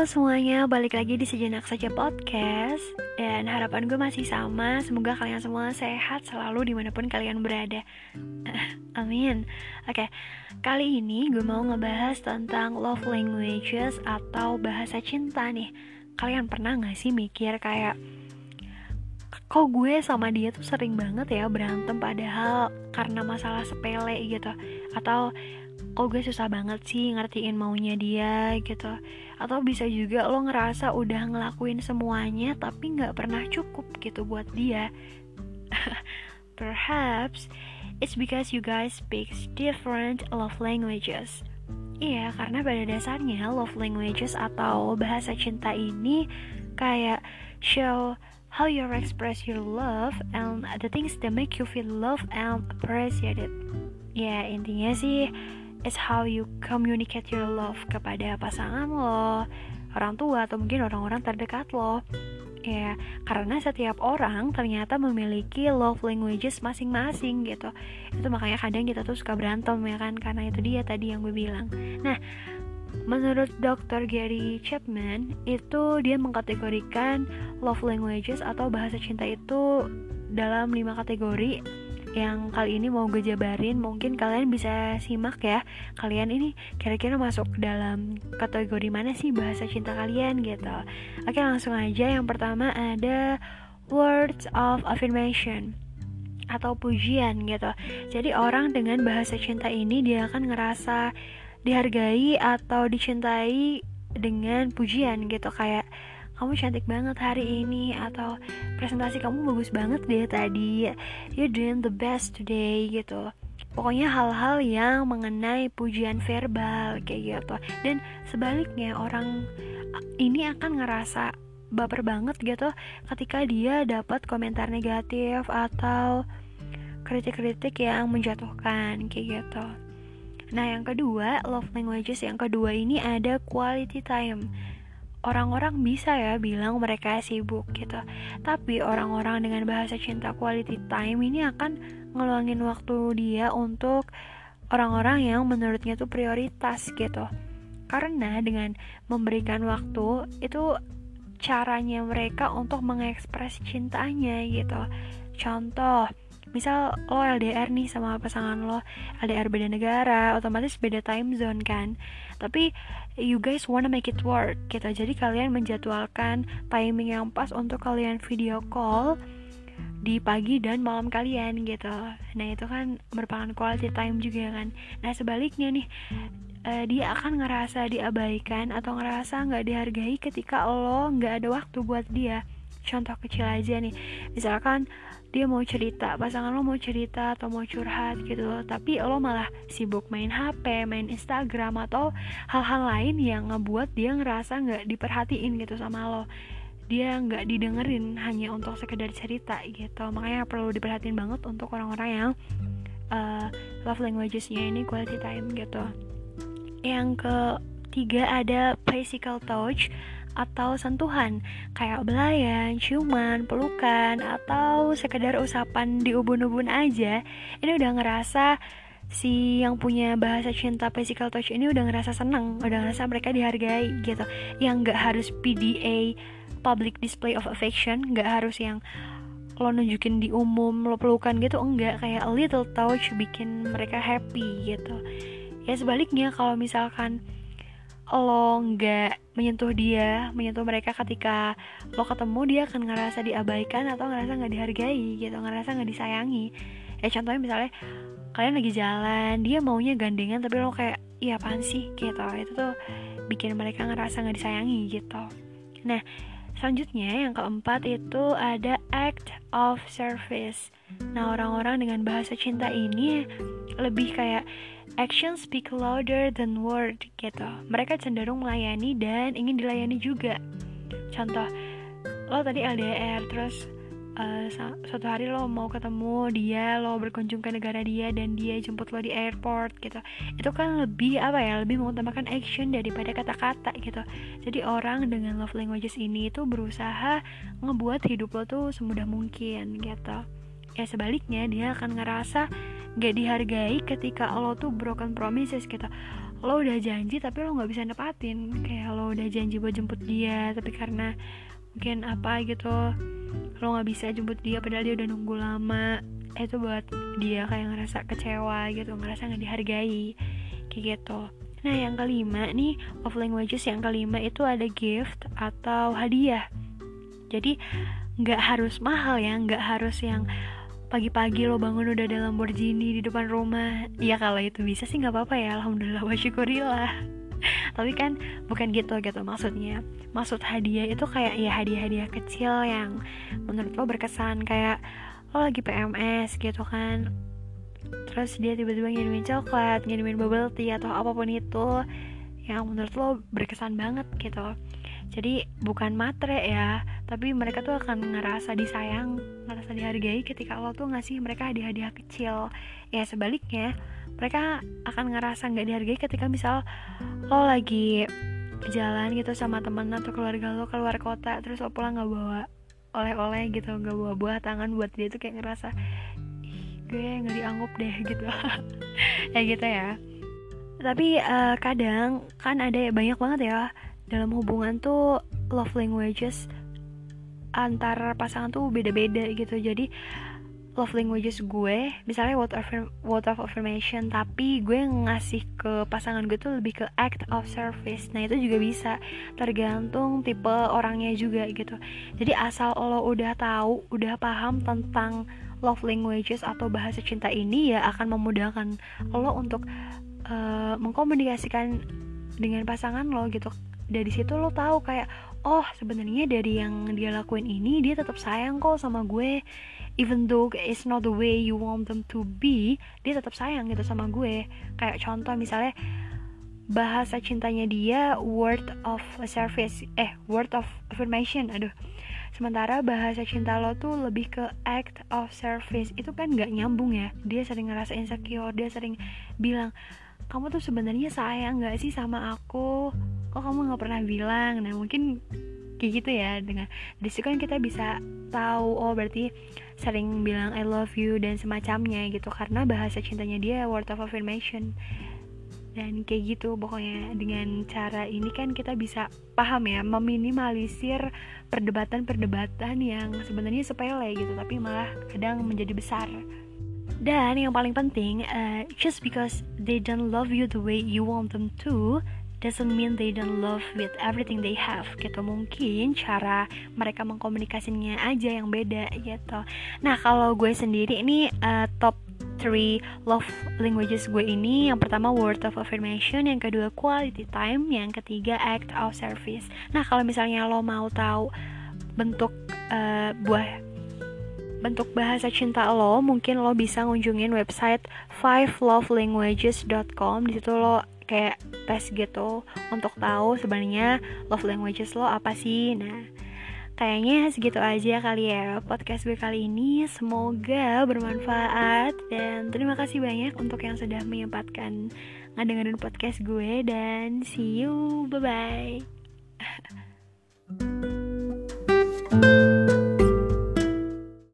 Halo semuanya, balik lagi di Sejenak Saja Podcast. Dan harapan gue masih sama Semoga kalian semua sehat selalu di mana pun kalian berada. Amin. Oke, kali ini gue mau ngebahas tentang love languages atau bahasa cinta nih. Kalian pernah gak sih mikir kayak Kok gue sama dia tuh sering banget ya berantem padahal karena masalah sepele gitu? Atau kok gue susah banget sih ngertiin maunya dia gitu. Atau bisa juga lo ngerasa udah ngelakuin semuanya tapi nggak pernah cukup gitu buat dia. Perhaps it's because you guys speak different love languages. Iya, karena pada dasarnya love languages atau bahasa cinta ini kayak show how you express your love and the things that make you feel love and appreciated. Ya, intinya sih is how you communicate your love kepada pasangan lo, orang tua atau mungkin orang-orang terdekat lo. Ya, karena setiap orang ternyata memiliki love languages masing-masing gitu. Itu makanya kadang kita tuh suka berantem ya kan karena itu dia tadi yang gue bilang. Nah, menurut Dr. Gary Chapman itu dia mengkategorikan love languages atau bahasa cinta itu dalam lima kategori yang kali ini mau gue jabarin mungkin kalian bisa simak ya. Kalian ini kira-kira masuk dalam kategori mana sih bahasa cinta kalian gitu. Oke langsung aja. Yang pertama ada words of affirmation atau pujian gitu. Jadi orang dengan bahasa cinta ini dia akan ngerasa dihargai atau dicintai dengan pujian gitu. Kayak kamu cantik banget hari ini atau presentasi kamu bagus banget deh tadi. You doing the best today gitu. Pokoknya hal-hal yang mengenai pujian verbal kayak gitu. Dan sebaliknya orang ini akan ngerasa baper banget gitu ketika dia dapat komentar negatif atau kritik-kritik yang menjatuhkan kayak gitu. Nah yang kedua, love languages yang kedua ini ada quality time orang-orang bisa ya bilang mereka sibuk gitu. Tapi orang-orang dengan bahasa cinta quality time ini akan ngeluangin waktu dia untuk orang-orang yang menurutnya tuh prioritas gitu. Karena dengan memberikan waktu itu caranya mereka untuk mengekspres cintanya gitu. Contoh misal lo LDR nih sama pasangan lo LDR beda negara otomatis beda time zone kan. Tapi you guys wanna make it work gitu. Jadi kalian menjadwalkan timing yang pas untuk kalian video call di pagi dan malam kalian gitu. Nah itu kan merupakan quality time juga kan. Nah sebaliknya nih uh, dia akan ngerasa diabaikan atau ngerasa nggak dihargai ketika lo nggak ada waktu buat dia. Contoh kecil aja nih misalkan dia mau cerita pasangan lo mau cerita atau mau curhat gitu loh. Tapi lo malah sibuk main HP main Instagram atau hal-hal lain yang ngebuat dia ngerasa nggak diperhatiin gitu sama lo. Dia nggak didengerin hanya untuk sekedar cerita gitu. Makanya perlu diperhatiin banget untuk orang-orang yang uh, love languagesnya ini quality time gitu. Yang ketiga ada physical touch atau sentuhan kayak belayan, ciuman, pelukan atau sekedar usapan di ubun-ubun aja ini udah ngerasa si yang punya bahasa cinta physical touch ini udah ngerasa seneng udah ngerasa mereka dihargai gitu. Yang nggak harus PDA public display of affection nggak harus yang lo nunjukin di umum lo pelukan gitu enggak. Kayak a little touch bikin mereka happy gitu. Ya sebaliknya kalau misalkan lo nggak menyentuh dia, menyentuh mereka ketika lo ketemu dia akan ngerasa diabaikan atau ngerasa nggak dihargai gitu, ngerasa nggak disayangi. Ya contohnya misalnya kalian lagi jalan, dia maunya gandengan tapi lo kayak iya apaan sih gitu. Itu tuh bikin mereka ngerasa nggak disayangi gitu. Nah, selanjutnya yang keempat itu ada act of service. Nah, orang-orang dengan bahasa cinta ini lebih kayak action speak louder than word gitu. Mereka cenderung melayani dan ingin dilayani juga. Contoh, lo tadi LDR terus uh, suatu hari lo mau ketemu dia, lo berkunjung ke negara dia dan dia jemput lo di airport gitu. Itu kan lebih apa ya? Lebih mengutamakan action daripada kata-kata gitu. Jadi orang dengan love languages ini itu berusaha ngebuat hidup lo tuh semudah mungkin gitu. Ya sebaliknya dia akan ngerasa nggak dihargai ketika lo tuh broken promises gitu. Lo udah janji tapi lo nggak bisa nepatin. Kayak lo udah janji buat jemput dia tapi karena mungkin apa gitu lo nggak bisa jemput dia padahal dia udah nunggu lama. Itu buat dia kayak ngerasa kecewa gitu ngerasa nggak dihargai. Kayak gitu. Nah yang kelima nih of languages yang kelima itu ada gift atau hadiah. Jadi nggak harus mahal ya nggak harus yang pagi-pagi lo bangun udah ada Lamborghini di depan rumah. Ya kalau itu bisa sih nggak apa-apa ya. Alhamdulillah wa syukurillah tapi kan bukan gitu gitu. Maksudnya maksud hadiah itu kayak ya hadiah-hadiah kecil yang menurut lo berkesan. Kayak lo lagi PMS gitu kan. Terus dia tiba-tiba ngirimin coklat ngirimin bubble tea atau apa pun itu yang menurut lo berkesan banget gitu jadi bukan matre ya tapi mereka tuh akan ngerasa disayang ngerasa dihargai ketika lo tuh ngasih mereka hadiah-hadiah kecil. Ya sebaliknya mereka akan ngerasa nggak dihargai ketika misal lo lagi jalan gitu sama temen atau keluarga lo keluar kota terus lo pulang nggak bawa oleh-oleh gitu nggak bawa buah tangan buat dia tuh kayak ngerasa ih gue nggak dianggap deh gitu. Ya gitu ya. Tapi uh, kadang kan ada banyak banget ya dalam hubungan tuh love languages antar pasangan tuh beda-beda gitu. Jadi love languages gue misalnya word of, word of affirmation tapi gue ngasih ke pasangan gue tuh lebih ke act of service. Nah itu juga bisa. Tergantung tipe orangnya juga gitu. Jadi asal lo udah tahu udah paham tentang love languages atau bahasa cinta ini ya akan memudahkan lo untuk uh, mengkomunikasikan dengan pasangan lo gitu dari situ lo tahu kayak oh sebenarnya dari yang dia lakuin ini dia tetap sayang kok sama gue. Even though it's not the way you want them to be dia tetap sayang gitu sama gue. Kayak contoh misalnya bahasa cintanya dia word of service eh word of affirmation aduh. Sementara bahasa cinta lo tuh lebih ke act of service. Itu kan nggak nyambung ya. Dia sering ngerasa insecure dia sering bilang kamu tuh sebenarnya sayang nggak sih sama aku kok kamu nggak pernah bilang. Nah mungkin kayak gitu ya dengan dari situ kan kita bisa tahu oh berarti sering bilang I love you dan semacamnya gitu. Karena bahasa cintanya dia word of affirmation. Dan kayak gitu pokoknya dengan cara ini kan kita bisa paham ya meminimalisir perdebatan-perdebatan yang sebenarnya sepele gitu tapi malah kadang menjadi besar. Dan yang paling penting uh, just because they don't love you the way you want them to doesn't mean they don't love with everything they have gitu. Mungkin cara mereka mengkomunikasinya aja yang beda gitu. Nah kalau gue sendiri ini uh, top 3 love languages gue ini yang pertama word of affirmation yang kedua quality time yang ketiga act of service. Nah kalau misalnya lo mau tahu bentuk uh, buah bentuk bahasa cinta lo mungkin lo bisa ngunjungin website fivelovelanguages.com di situ lo kayak tes gitu untuk tahu sebenarnya love languages lo apa sih. Nah kayaknya segitu aja kali ya podcast gue kali ini. Semoga bermanfaat dan terima kasih banyak untuk yang sudah menyempatkan ngadengerin podcast gue dan see you. Bye bye